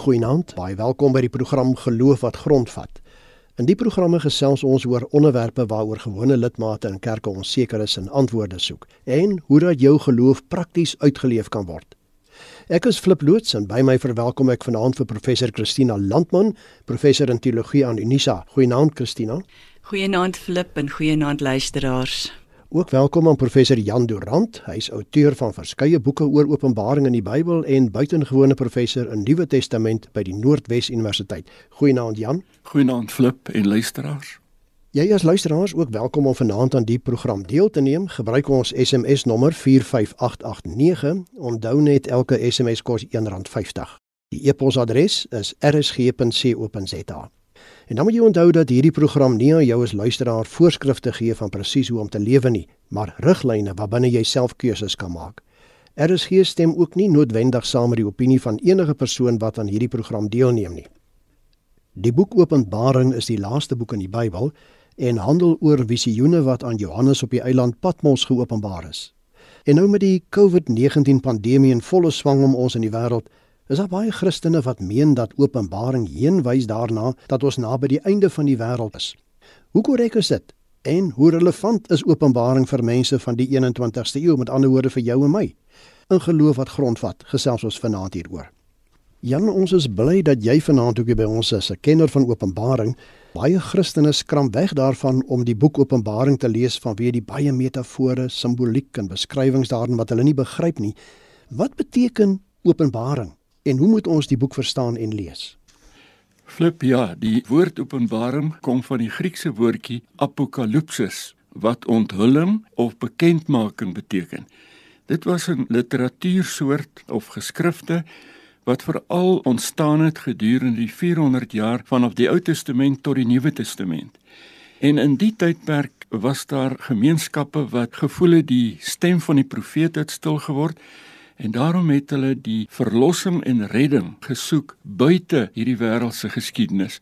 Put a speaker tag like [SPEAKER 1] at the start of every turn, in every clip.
[SPEAKER 1] Goeienaand, baie welkom by die program Geloof wat grondvat. In die programme gesels ons oor onderwerpe waaroor gewone lidmate in kerke onseker is en antwoorde soek en hoe dat jou geloof prakties uitgeleef kan word. Ek is Flip Loots en by my verwelkom ek vanaand vir professor Christina Landman, professor in teologie aan Unisa. Goeienaand Christina.
[SPEAKER 2] Goeienaand Flip en goeienaand luisteraars.
[SPEAKER 1] Ook welkom aan professor Jan Durant. Hy is outeur van verskeie boeke oor Openbaring in die Bybel en buitengewone professor in Nuwe Testament by die Noordwes Universiteit. Goeienaand Jan.
[SPEAKER 3] Goeienaand Flip en luisteraars.
[SPEAKER 1] Jy as luisteraars ook welkom om vanaand aan die program deel te neem. Gebruik ons SMS nommer 45889. Onthou net elke SMS kos R1.50. Die e-posadres is rsg.co.za. En dan moet jy onthou dat hierdie program nie aan jou as luisteraar voorskrifte gee van presies hoe om te lewe nie, maar riglyne waarbinne jy self keuses kan maak. RSG stem ook nie noodwendig saam met die opinie van enige persoon wat aan hierdie program deelneem nie. Die boek Openbaring is die laaste boek in die Bybel en handel oor visioene wat aan Johannes op die eiland Patmos geopenbaar is. En nou met die COVID-19 pandemie in volle swang om ons in die wêreld, Is daar baie Christene wat meen dat Openbaring heen wys daarna dat ons naby die einde van die wêreld is? Hoe korrek is dit? En hoe relevant is Openbaring vir mense van die 21ste eeu met ander woorde vir jou en my? In geloof wat grondvat, gesels ons vanaand hieroor. Jan, ons is bly dat jy vanaand ook by ons is, 'n kenner van Openbaring. Baie Christene skram weg daarvan om die boek Openbaring te lees vanweë die baie metafore, simboliek en beskrywings daarin wat hulle nie begryp nie. Wat beteken Openbaring? En hoe moet ons die boek verstaan en lees?
[SPEAKER 3] Flip ja, die woord Openbaring kom van die Griekse woordjie apokalypsis wat onthulling of bekendmaking beteken. Dit was 'n literatuursoort of geskrifte wat veral ontstaan het gedurende die 400 jaar vanaf die Ou Testament tot die Nuwe Testament. En in die tydperk was daar gemeenskappe wat gevoel het die stem van die profeet het stil geword En daarom het hulle die verlossing en redding gesoek buite hierdie wêreldse geskiedenis.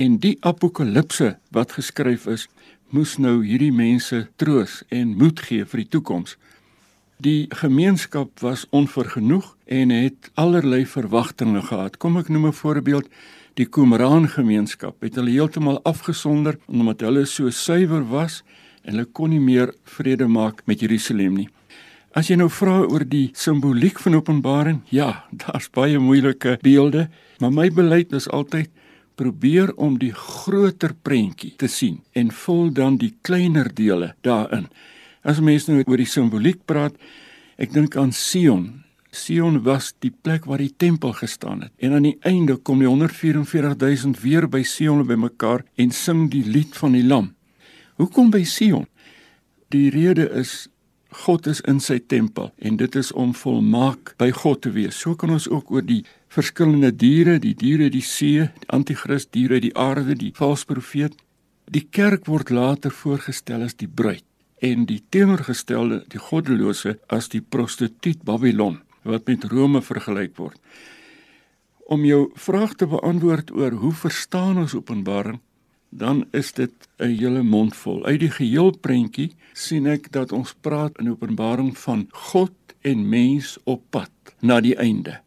[SPEAKER 3] En die apokalipse wat geskryf is, moes nou hierdie mense troos en moed gee vir die toekoms. Die gemeenskap was onvergenoeg en het allerlei verwagtinge gehad. Kom ek noem 'n voorbeeld. Die Qumran gemeenskap het hulle heeltemal afgesonder omdat hulle so suiwer was en hulle kon nie meer vrede maak met Jerusalem nie. As jy nou vra oor die simboliek van Openbaring, ja, daar's baie moeilike beelde, maar my beleid is altyd probeer om die groter prentjie te sien en vul dan die kleiner dele daarin. As mense nou oor die simboliek praat, ek dink aan Sion. Sion was die plek waar die tempel gestaan het. En aan die einde kom die 144000 weer by Sion bymekaar en sing die lied van die Lam. Hoekom by Sion? Die rede is God is in sy tempel en dit is om volmaak by God te wees. So kan ons ook oor die verskillende diere, die diere die see, die anti-kris diere die aarde, die valse profeet. Die kerk word later voorgestel as die bruid en die teenoorgestelde, die goddelose as die prostituut Babylon wat met Rome vergelyk word. Om jou vraag te beantwoord oor hoe verstaan ons Openbaring, dan is dit 'n hele mond vol. Uit die geheel prentjie sien ek dat ons praat in Openbaring van God en mens op pad na die einde.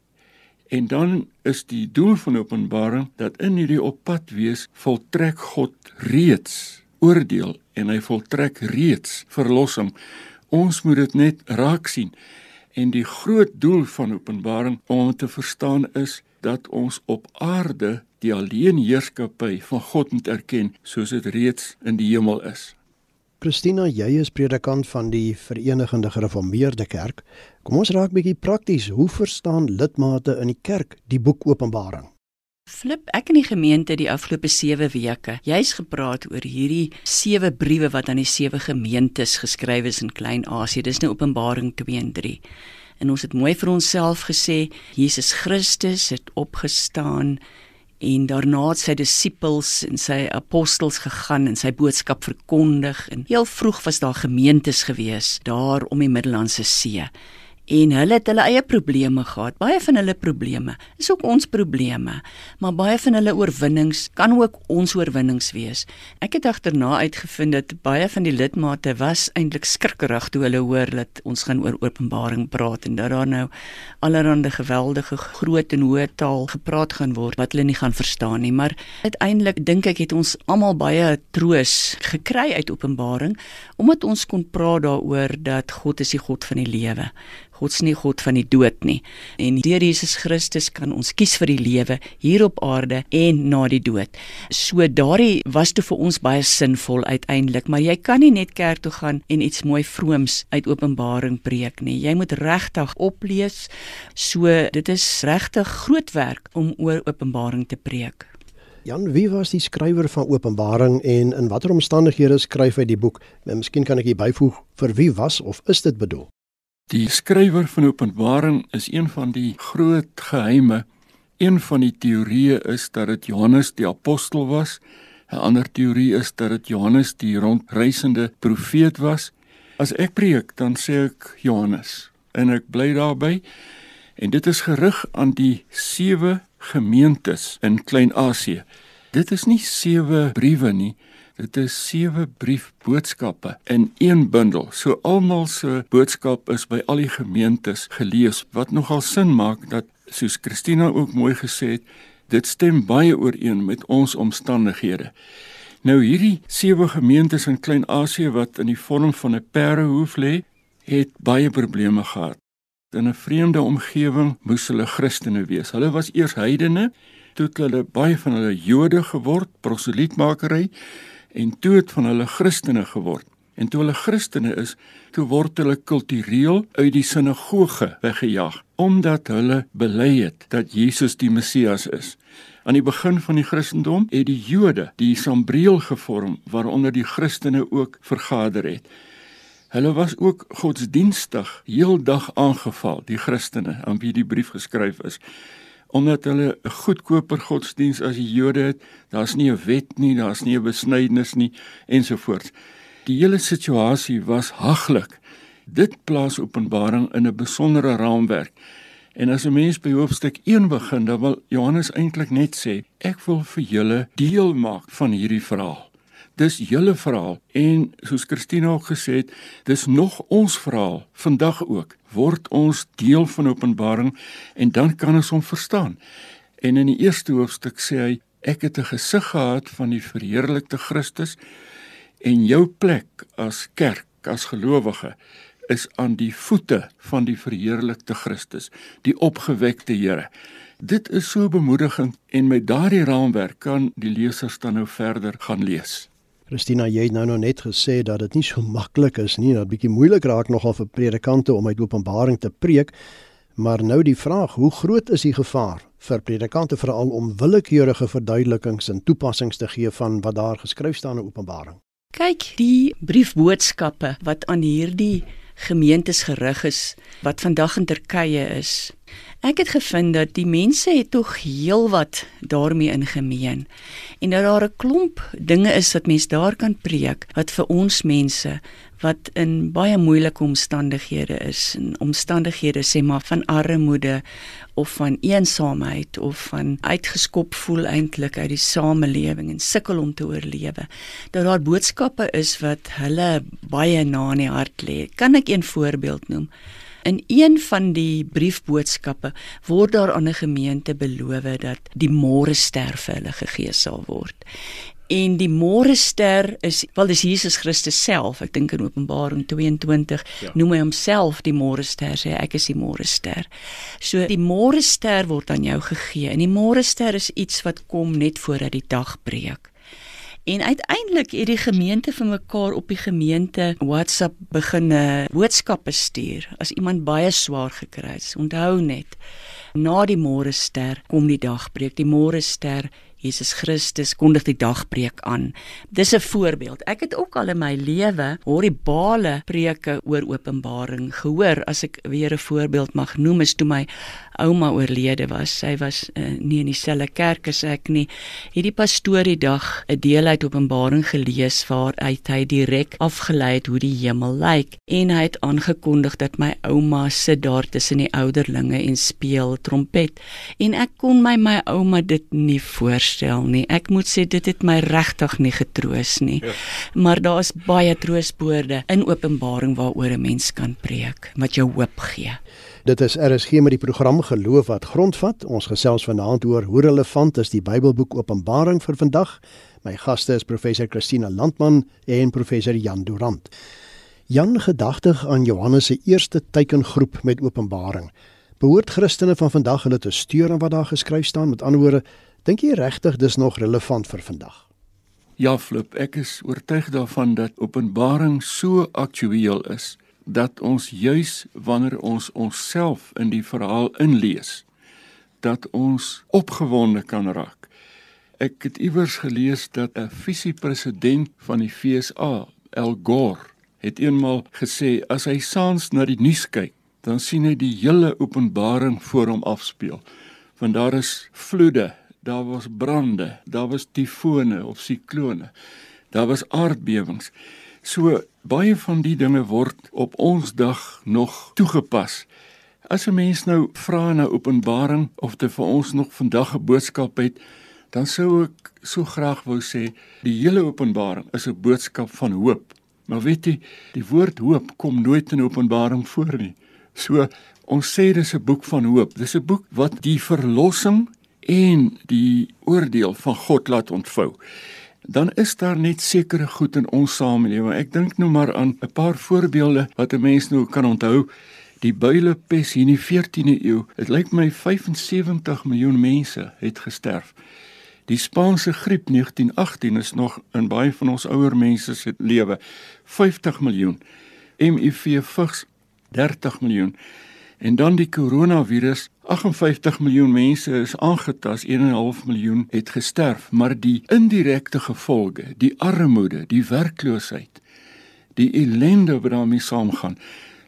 [SPEAKER 3] En dan is die doel van Openbaring dat in hierdie op pad wees voltrek God reeds oordeel en hy voltrek reeds verlossing. Ons moet dit net raak sien. En die groot doel van Openbaring om te verstaan is dat ons op aarde die alleen heerskappy van God moet erken soos dit reeds in die hemel is.
[SPEAKER 1] Christina, jy is predikant van die Verenigde Gereformeerde Kerk. Kom ons raak bietjie prakties. Hoe verstaan lidmate in die kerk die boek Openbaring?
[SPEAKER 2] Flip, ek in die gemeente die afgelope 7 weke, jy's gepraat oor hierdie 7 briewe wat aan die 7 gemeentes geskryf is in Klein-Asië. Dis nou Openbaring 2 en 3. En ons het mooi vir onsself gesê, Jesus Christus het opgestaan en daarna het sy disippels en sy apostels gegaan en sy boodskap verkondig en heel vroeg was daar gemeentes gewees daar om die Middellandse See en hulle het hulle eie probleme gehad. Baie van hulle probleme is ook ons probleme, maar baie van hulle oorwinnings kan ook ons oorwinnings wees. Ek het agterna uitgevind dat baie van die lidmate was eintlik skrikkerig toe hulle hoor dat ons gaan oor Openbaring praat en dat daar nou allerlei geweldige groot en hoë taal gepraat gaan word wat hulle nie gaan verstaan nie, maar uiteindelik dink ek het ons almal baie troos gekry uit Openbaring omdat ons kon praat daaroor dat God is die God van die lewe. God is nie God van die dood nie. En deur Jesus Christus kan ons kies vir die lewe hier op aarde en na die dood. So daardie was toe vir ons baie sinvol uiteindelik, maar jy kan nie net kerk toe gaan en iets mooi vrooms uit Openbaring preek nie. Jy moet regtig oplees. So dit is regtig groot werk om oor Openbaring te preek.
[SPEAKER 1] Jan, wie was die skrywer van Openbaring en in watter omstandighede skryf hy die boek? En miskien kan ek hier byvoeg vir wie was of is dit bedoel?
[SPEAKER 3] Die skrywer van Openbaring is een van die groot geheime. Een van die teorieë is dat dit Johannes die apostel was. 'n Ander teorie is dat dit Johannes die rondreisende profeet was. As ek preek, dan sê ek Johannes en ek bly daarby. En dit is gerig aan die sewe gemeentes in Klein-Asië. Dit is nie sewe briewe nie. Dit is sewe briefboodskappe in een bundel. So almal se boodskap is by al die gemeentes gelees wat nogal sin maak dat soos Christina ook mooi gesê het, dit stem baie ooreen met ons omstandighede. Nou hierdie sewe gemeentes in Klein-Asië wat in die vorm van 'n perdehoef lê, het baie probleme gehad in 'n vreemde omgewing moes hulle Christene wees. Hulle was eers heidene, toe het hulle baie van hulle Jode geword, proselietmakery en toe het van hulle Christene geword. En toe hulle Christene is, toe word hulle kultureel uit die sinagoge weggejaag omdat hulle bely het dat Jesus die Messias is. Aan die begin van die Christendom het die Jode die Sambreel gevorm waaronder die Christene ook vergader het. Hulle was ook godsdienstig heeldag aangeval, die Christene aan wie die brief geskryf is. Omdat hulle 'n goedkoper godsdiens as die Jode het, daar's nie 'n wet nie, daar's nie 'n besnydenis nie ensovoorts. Die hele situasie was haglik. Dit plaas Openbaring in 'n besondere raamwerk. En as 'n mens by hoofstuk 1 begin, dan wil Johannes eintlik net sê, ek wil vir julle deel maak van hierdie verhaal. Dis julle verhaal en soos Christina ook gesê het, dis nog ons verhaal vandag ook. Word ons deel van Openbaring en dan kan ons hom verstaan. En in die eerste hoofstuk sê hy ek het 'n gesig gehad van die verheerlikte Christus en jou plek as kerk, as gelowige is aan die voete van die verheerlikte Christus, die opgewekte Here. Dit is so bemoedigend en met daardie raamwerk kan die lesers dan nou verder gaan lees.
[SPEAKER 1] Christina, jy het nou nog net gesê dat dit nie so maklik is nie, dat bietjie moeilik raak nogal vir predikante om uit Openbaring te preek. Maar nou die vraag, hoe groot is die gevaar vir predikante veral om willekeurige verduidelikings en toepassings te gee van wat daar geskryf staan in Openbaring?
[SPEAKER 2] Kyk, die briefboodskappe wat aan hierdie gemeentes gerig is wat vandag in Turkye is. Ek het gevind dat die mense het tog heelwat daarmee in gemeen en dat daar 'n klomp dinge is wat mense daar kan preek wat vir ons mense wat in baie moeilike omstandighede is, in omstandighede sê maar van armoede of van eensaamheid of van uitgeskop voel eintlik uit die samelewing en sukkel om te oorlewe. Dat daar boodskappe is wat hulle baie na in die hart lê. Kan ek een voorbeeld noem? In een van die briefboodskappe word daar aan 'n gemeente beloof dat die môre ster vir hulle gegee sal word. En die môre ster is wel dis Jesus Christus self. Ek dink in Openbaring 22 ja. noem hy homself die môre ster, sê ek is die môre ster. So die môre ster word aan jou gegee. En die môre ster is iets wat kom net voordat die dag breek. En uiteindelik het die gemeente vir mekaar op die gemeente WhatsApp begin 'n boodskappe stuur as iemand baie swaar gekry het. Onthou net, na die môre ster kom die dag breek. Die môre ster Jesus Christus kondig die dagbreek aan. Dis 'n voorbeeld. Ek het ook al in my lewe horribale preke oor Openbaring gehoor. As ek weer 'n voorbeeld mag noem, is toe my ouma oorlede was. Sy was uh, nie in dieselfde kerk as ek nie. Hierdie pastoor die dag 'n deel uit Openbaring gelees waar uit hy direk afgelei het hoe die hemel lyk en hy het aangekondig dat my ouma sit daar tussen die ouderlinge en speel trompet en ek kon my my ouma dit nie voorstel nie. Ek moet sê dit het my regtig nie getroos nie. Ja. Maar daar's baie troostwoorde in Openbaring waaroor 'n mens kan preek wat jou hoop gee.
[SPEAKER 1] Dit is RSG met die program Geloof wat grondvat. Ons gesels vanaand oor hoe relevant is die Bybelboek Openbaring vir vandag. My gaste is professor Christina Landman en professor Jan Durant. Jan gedagtig aan Johannes se eerste teikengroep met Openbaring. Behoort Christene van vandag hulle te steur aan wat daar geskryf staan? Met ander woorde, dink jy regtig dis nog relevant vir vandag?
[SPEAKER 3] Ja, Flip, ek is oortuig daarvan dat Openbaring so aktueel is dat ons juis wanneer ons onsself in die verhaal inlees, dat ons opgewonde kan raak. Ek het iewers gelees dat 'n visiepresident van die FSA, Al Gore, het eenmal gesê as hy saans na die nuus kyk, dan sien hy die hele openbaring voor hom afspeel. Want daar is vloede, daar was brande, daar was tifone of siklone. Daar was aardbewings. So baie van die dinge word op ons dag nog toegepas. As 'n mens nou vra na Openbaring of dit vir ons nog vandag 'n boodskap het, dan sou ek so graag wou sê die hele Openbaring is 'n boodskap van hoop. Maar weet jy, die woord hoop kom nooit in Openbaring voor nie. So ons sê dis 'n boek van hoop. Dis 'n boek wat die verlossing en die oordeel van God laat ontvou. Dan is daar net sekere goed in ons samelewing. Ek dink nou maar aan 'n paar voorbeelde wat 'n mens nou kan onthou. Die builepes hier in die 14de eeu. Dit lyk my 75 miljoen mense het gesterf. Die Spaanse griep 1918 is nog in baie van ons ouer mense se lewe 50 miljoen. HIV vigs 30 miljoen. En dan die koronavirus, 58 miljoen mense is aangetast, 1.5 miljoen het gesterf, maar die indirekte gevolge, die armoede, die werkloosheid, die ellende wat daarmee saamgaan,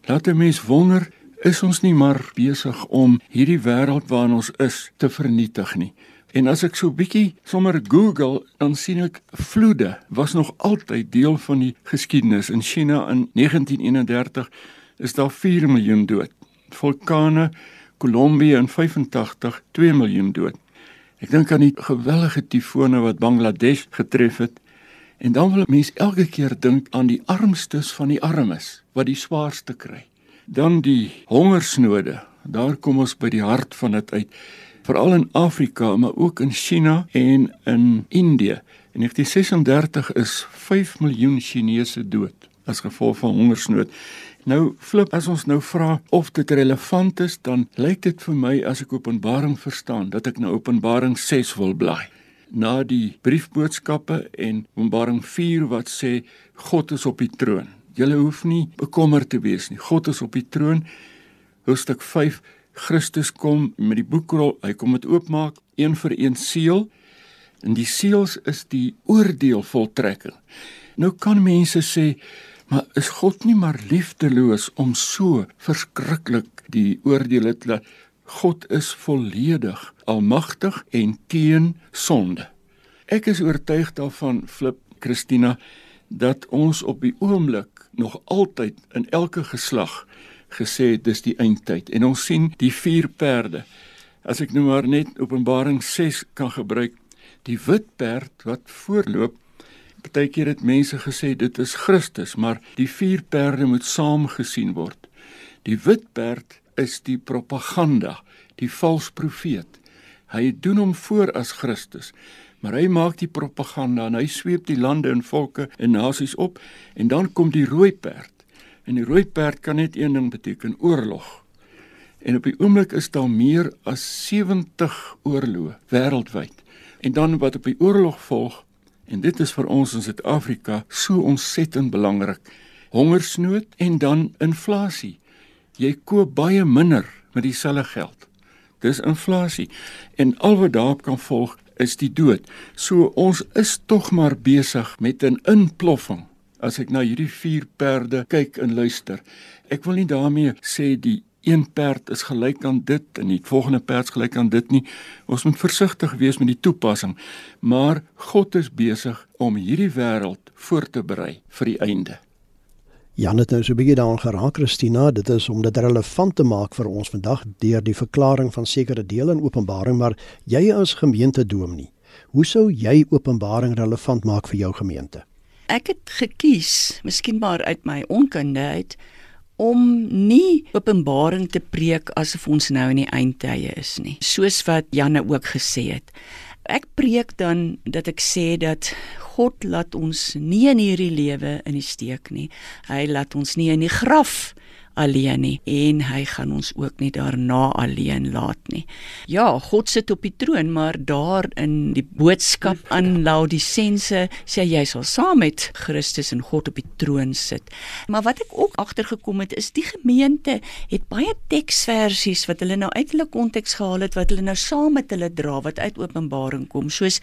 [SPEAKER 3] laat 'n mens wonder, is ons nie maar besig om hierdie wêreld waarin ons is te vernietig nie? En as ek so bietjie sommer Google, dan sien ek vloede was nog altyd deel van die geskiedenis in China in 1931 is daar 4 miljoen dood. Vulkane Kolombia in 85 2 miljoen dood. Ek dink aan die gewellige tifone wat Bangladesh getref het. En dan wil mense elke keer dink aan die armstes van die armes wat die swaarste kry. Dan die hongersnode. Daar kom ons by die hart van dit uit veral in Afrika, maar ook in China en in Indië. In 1936 is 5 miljoen Chinese dood as gevolg van hongersnood. Nou flip as ons nou vra of dit relevant is, dan lyk dit vir my as ek Openbaring verstaan dat ek na Openbaring 6 wil blaai. Na die briefboodskappe en Openbaring 4 wat sê God is op die troon. Jy hoef nie bekommerd te wees nie. God is op die troon. Hoofstuk Christus kom met die boekrol, hy kom dit oopmaak, een vir een seël. En die seels is die oordeel voltrekking. Nou kan mense sê, maar is God nie maar liefdeloos om so verskriklik die oordeel te laat? God is volledig almagtig en teen sonde. Ek is oortuig daarvan, Flip Christina, dat ons op die oomblik nog altyd in elke geslag gesê dis die eindtyd en ons sien die vier perde. As ek nou maar net Openbaring 6 kan gebruik, die wit perd wat voorloop, partykeer het mense gesê dit is Christus, maar die vier perde moet saam gesien word. Die wit perd is die propaganda, die vals profeet. Hy doen hom voor as Christus, maar hy maak die propaganda en hy sweep die lande en volke en nasies op en dan kom die rooi perd En die rooi perd kan net een ding beteken, oorlog. En op die oomblik is daar meer as 70 oorloë wêreldwyd. En dan wat op die oorlog volg, en dit is vir ons in Suid-Afrika so ontsettend belangrik, hongersnood en dan inflasie. Jy koop baie minder met dieselfde geld. Dis inflasie. En al wat daarop kan volg is die dood. So ons is tog maar besig met 'n inploffing. As ek na hierdie vier perde kyk en luister, ek wil nie daarmee sê die een perd is gelyk aan dit en die volgende perd is gelyk aan dit nie. Ons moet versigtig wees met die toepassing. Maar God is besig om hierdie wêreld voor te berei vir die einde.
[SPEAKER 1] Jan het nou so 'n bietjie daaraan geraak, Christina, dit is om dit relevant te maak vir ons vandag deur die verklaring van sekere dele in Openbaring, maar jy as gemeente dominee, hoe sou jy Openbaring relevant maak vir jou gemeente?
[SPEAKER 2] Ek het gekies, miskien maar uit my onkunde uit, om nie Openbaring te preek asof ons nou in die eindtye is nie, soos wat Janne ook gesê het. Ek preek dan dat ek sê dat God laat ons nie in hierdie lewe in die steek nie. Hy laat ons nie in die graf alleen nie en hy gaan ons ook nie daarna alleen laat nie. Ja, God sit op die troon, maar daar in die boodskap aan Laodisense sê hy sal saam met Christus en God op die troon sit. Maar wat ek ook agtergekom het is die gemeente het baie teksversies wat hulle nou uit hulle konteks gehaal het wat hulle nou saam met hulle dra wat uit Openbaring kom. Soos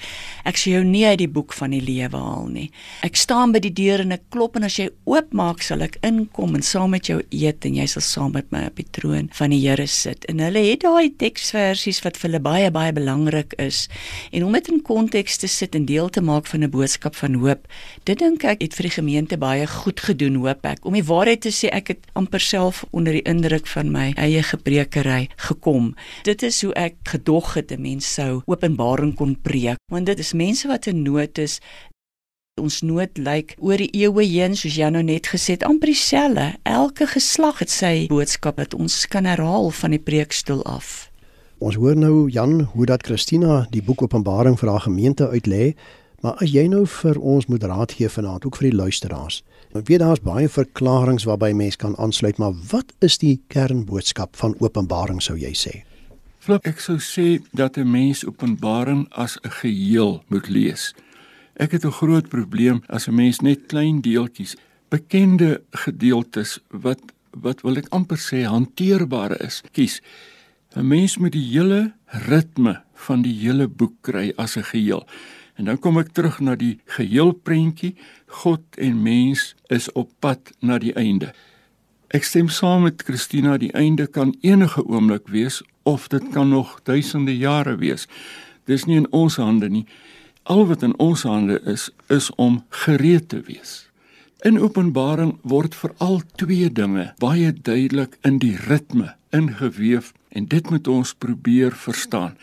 [SPEAKER 2] ek sê jou nie uit die boek van die lewe haal nie. Ek staan by die deur en ek klop en as jy oopmaak sal ek inkom en saam met jou eet en jy sal saam met my op die troon van die Here sit. En hulle het daai teksversies wat vir hulle baie baie belangrik is. En om dit in konteks te sit en deel te maak van 'n boodskap van hoop, dit dink ek het vir die gemeente baie goed gedoen, hoop ek. Om die waarheid te sê, ek het amper self onder die indruk van my eie gebrekery gekom. Dit is hoe ek gedog het 'n mens sou openbaring kon preek, want dit is mense wat in nood is, Ons nood lyk oor die eeue heen soos jy nou net gesê het amper dieselfde. Elke geslag het sy boodskap wat ons kan herhaal van die preekstoel af.
[SPEAKER 1] Ons hoor nou Jan hoe dat Christina die boek Openbaring vir haar gemeente uitlê, maar as jy nou vir ons moet raad gee vanaand ook vir die luisteraars. Ek weet daar's baie verklaringe waarby mense kan aansluit, maar wat is die kernboodskap van Openbaring sou jy sê?
[SPEAKER 3] Flip, ek sou sê dat 'n mens Openbaring as 'n geheel moet lees. Ek het 'n groot probleem as 'n mens net klein deeltjies, bekende gedeeltes wat wat wil ek amper sê hanteerbare is, kies. 'n Mens moet die hele ritme van die hele boek kry as 'n geheel. En dan kom ek terug na die geheelprentjie. God en mens is op pad na die einde. Ek stem saam met Christina, die einde kan enige oomblik wees of dit kan nog duisende jare wees. Dis nie in ons hande nie. Al wat in ons hande is, is om gereed te wees. In Openbaring word veral twee dinge baie duidelik in die ritme ingeweef en dit moet ons probeer verstaan.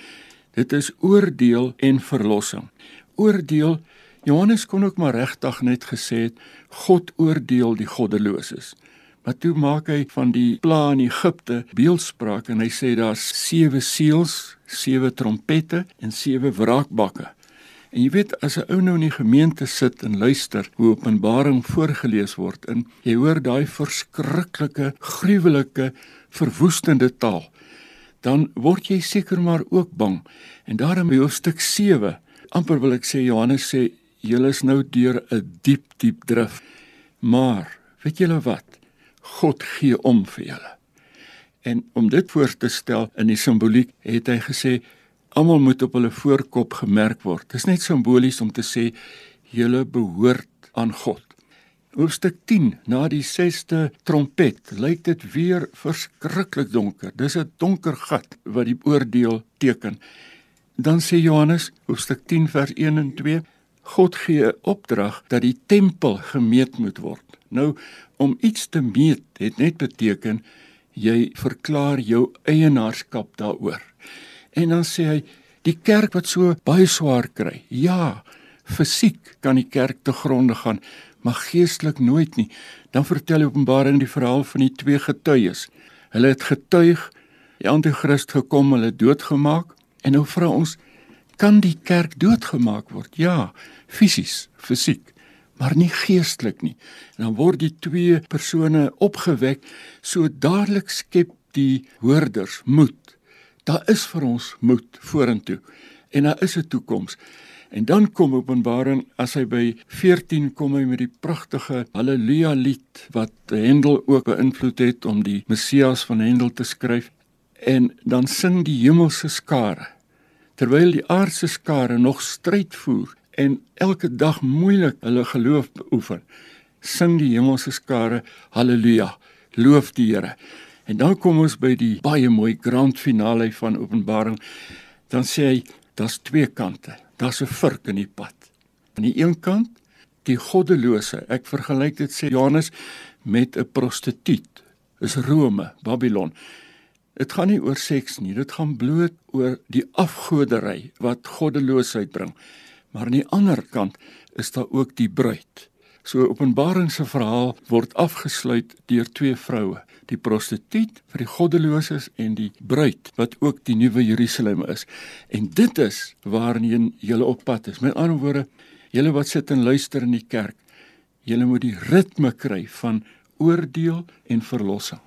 [SPEAKER 3] Dit is oordeel en verlossing. Oordeel Johannes kon ook maar regtig net gesê het God oordeel die goddeloses. Maar toe maak hy van die pla in Egipte beeldspraak en hy sê daar's sewe seels, sewe trompette en sewe wraakbakke. En jy weet as 'n ou nou in die gemeente sit en luister hoe Openbaring voorgeles word en jy hoor daai verskriklike, gruwelike, verwoestende taal, dan word jy seker maar ook bang. En daarom by hoofstuk 7, amper wil ek sê Johannes sê julle is nou deur 'n diep, diep drif. Maar weet julle wat? God gee om vir julle. En om dit voor te stel in die simboliek het hy gesê almal moet op hulle voorkop gemerk word. Dit is net simbolies om te sê julle behoort aan God. Hoofstuk 10 na die 6ste trompet lyk dit weer verskriklik donker. Dis 'n donker gat wat die oordeel teken. Dan sê Johannes hoofstuk 10 vers 1 en 2 God gee 'n opdrag dat die tempel gemeet moet word. Nou om iets te meet het net beteken jy verklaar jou eienaarskap daaroor. En dan sê hy die kerk wat so baie swaar kry. Ja, fisiek kan die kerk te gronde gaan, maar geestelik nooit nie. Dan vertel Openbaring die verhaal van die twee getuies. Hulle het getuig, die anti-krist gekom, hulle doodgemaak en nou vra ons kan die kerk doodgemaak word? Ja, fisies, fisiek maar nie geestelik nie. En dan word die twee persone opgewek so dadelik skep die hoorders moed daar is vir ons moed vorentoe en daar is 'n toekoms. En dan kom Openbaring as hy by 14 kom hy met die pragtige Halleluja lied wat Hendel ook beïnvloed het om die Messias van Hendel te skryf en dan sing die hemelse skare terwyl die aardse skare nog stryd voer en elke dag moeilik hulle geloof beoefen, sing die hemelse skare haleluja, loof die Here. En dan kom ons by die baie mooi grand finale van Openbaring. Dan sê hy, daar's twee kante. Daar's 'n vurk in die pad. Aan die een kant die goddelose. Ek vergelyk dit sê Johannes met 'n prostituut. Is Rome, Babylon. Dit gaan nie oor seks nie, dit gaan bloot oor die afgodery wat goddeloosheid bring. Maar aan die ander kant is daar ook die bruid. So Openbaring se verhaal word afgesluit deur twee vroue, die prostituut vir die goddeloses en die bruid wat ook die nuwe Jerusalem is. En dit is waarheen jy op pad is. Met ander woorde, julle wat sit en luister in die kerk, julle moet die ritme kry van oordeel en verlossing.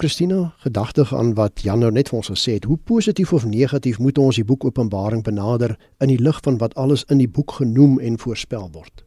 [SPEAKER 1] Christina, gedagtig aan wat Jan nou net vir ons gesê het, hoe positief of negatief moet ons die boek Openbaring benader in die lig van wat alles in die boek genoem en voorspel word?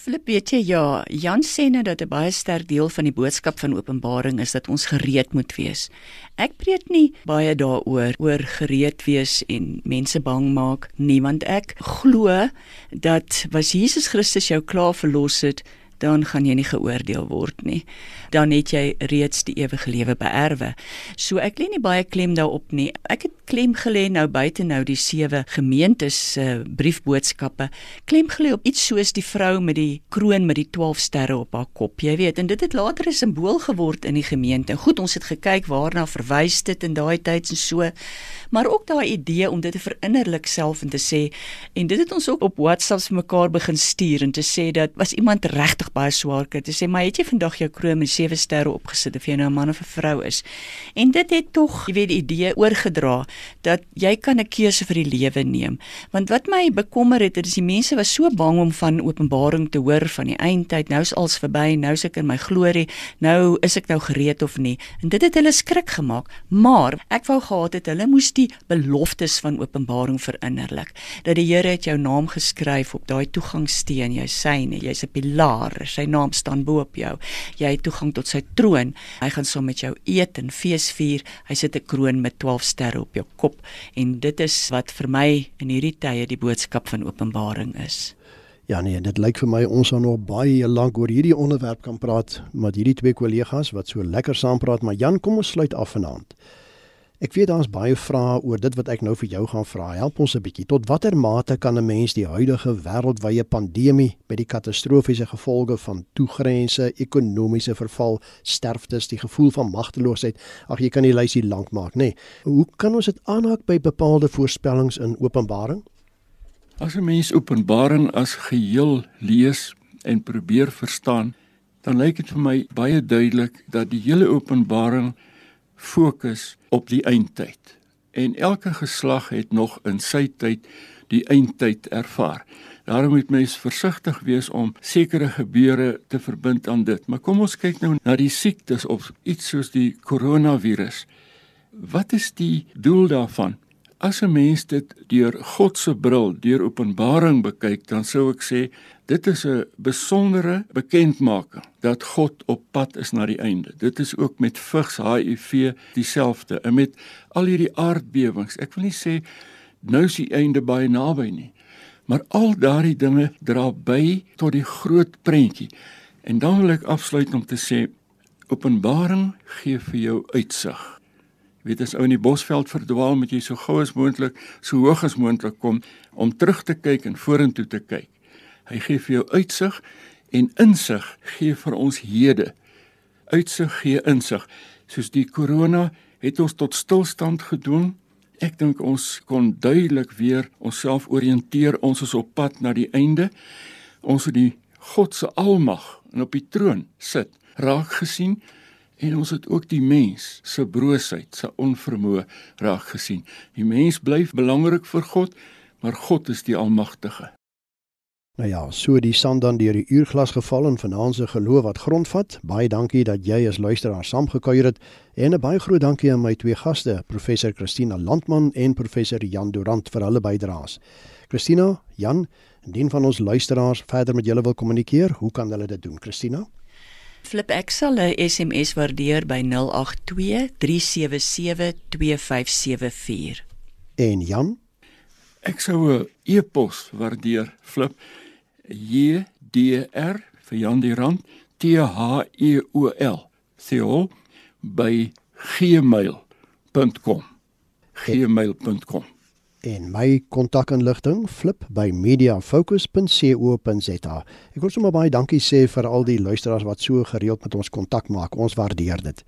[SPEAKER 2] Filip, weet jy ja, Jan sê nou dat 'n baie sterk deel van die boodskap van Openbaring is dat ons gereed moet wees. Ek preek nie baie daaroor oor gereed wees en mense bang maak nie, want ek glo dat was Jesus Christus jou klaar verlos het, dan gaan jy nie geoordeel word nie. Dan het jy reeds die ewige lewe beerwe. So ek lê nie baie klem daarop nie. Ek het klem gelê nou buite nou die sewe gemeentes se uh, briefboodskappe. Klem gelê op iets soos die vrou met die kroon met die 12 sterre op haar kop. Jy weet, en dit het later 'n simbool geword in die gemeente. Goed, ons het gekyk waarna verwys dit in daai tyd en so. Maar ook daai idee om dit te verinnerlik self en te sê en dit het ons ook op WhatsApp se mekaar begin stuur en te sê dat was iemand regtig baie swaar kry te sê maar het jy vandag jou kroon met sewe sterre opgesit of jy nou 'n man of 'n vrou is en dit het tog jy weet die idee oorgedra dat jy kan 'n keuse vir die lewe neem want wat my bekommer het is die mense was so bang om van openbaring te hoor van die eindtyd nou is alles verby nou is ek in my glorie nou is ek nou gereed of nie en dit het hulle skrik gemaak maar ek wou gehad het hulle moes die beloftes van openbaring verinnerlik dat die Here het jou naam geskryf op daai toegangssteen jou syne jy's 'n pilaar sy naam staan bo op jou. Jy het toegang tot sy troon. Hy gaan saam so met jou eet en fees vier. Hy sit 'n kroon met 12 sterre op jou kop en dit is wat vir my in hierdie tye die boodskap van Openbaring is.
[SPEAKER 1] Ja nee, dit lyk vir my ons gaan nog baie lank oor hierdie onderwerp kan praat met hierdie twee kollegas wat so lekker saam praat, maar Jan, kom ons sluit af vanaand. Ek weet daar's baie vrae oor dit wat ek nou vir jou gaan vra. Help ons 'n bietjie. Tot watter mate kan 'n mens die huidige wêreldwye pandemie met die katastrofiese gevolge van toegrense, ekonomiese verval, sterftes, die gevoel van magteloosheid, ag jy kan die lysie lank maak, nê? Nee. Hoe kan ons dit aanhaak by bepaalde voorspellings in Openbaring?
[SPEAKER 3] As 'n mens Openbaring as geheel lees en probeer verstaan, dan lyk dit vir my baie duidelik dat die hele Openbaring fokus op die eindtyd. En elke geslag het nog in sy tyd die eindtyd ervaar. Daarom moet mens versigtig wees om sekere gebeure te verbind aan dit. Maar kom ons kyk nou na die siektes of iets soos die koronavirus. Wat is die doel daarvan? As 'n mens dit deur God se bril, deur Openbaring bekyk, dan sou ek sê dit is 'n besondere bekendmaking dat God op pad is na die einde. Dit is ook met vigs HIV dieselfde en met al hierdie aardbewings. Ek wil nie sê nou is die einde baie naby nie, maar al daardie dinge dra by tot die groot prentjie. En dan wil ek afsluit om te sê Openbaring gee vir jou uitsig weet as ou in die bosveld verdwaal moet jy so gou as moontlik so hoog as moontlik kom om terug te kyk en vorentoe te kyk. Hy gee vir jou uitsig en insig gee vir ons hede. Uitsig gee insig. Soos die korona het ons tot stilstand gedoen. Ek dink ons kon duidelik weer onsself oriënteer. Ons is op pad na die einde. Ons het die God se almag en op die troon sit raak gesien En ons het ook die mens se broosheid, se onvermoë raak gesien. Die mens bly belangrik vir God, maar God is die Almagtige.
[SPEAKER 1] Nou ja, so die sand dan deur die uurglas geval en vanaand se geloof wat grondvat. Baie dankie dat jy as luisteraar saamgekuier het en 'n baie groot dankie aan my twee gaste, professor Christina Landman en professor Jan Durant vir hulle bydraes. Christina, Jan, indien van ons luisteraars verder met julle wil kommunikeer, hoe kan hulle dit doen, Christina?
[SPEAKER 2] Flip ek sal 'n SMS waardeer by 082 377 2574.
[SPEAKER 1] En Jan
[SPEAKER 3] Ek sou 'n e-pos waardeer flip J D R vir Jan die Rand T H E O L Theol by gmail.com gmail.com
[SPEAKER 1] en my kontakinligting flip by mediafocus.co.za. Ek wil sommer baie dankie sê vir al die luisteraars wat so gereeld met ons kontak maak. Ons waardeer dit.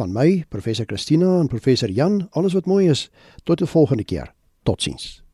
[SPEAKER 1] Van my, professor Christina en professor Jan, alles wat mooi is. Tot 'n volgende keer. Totsiens.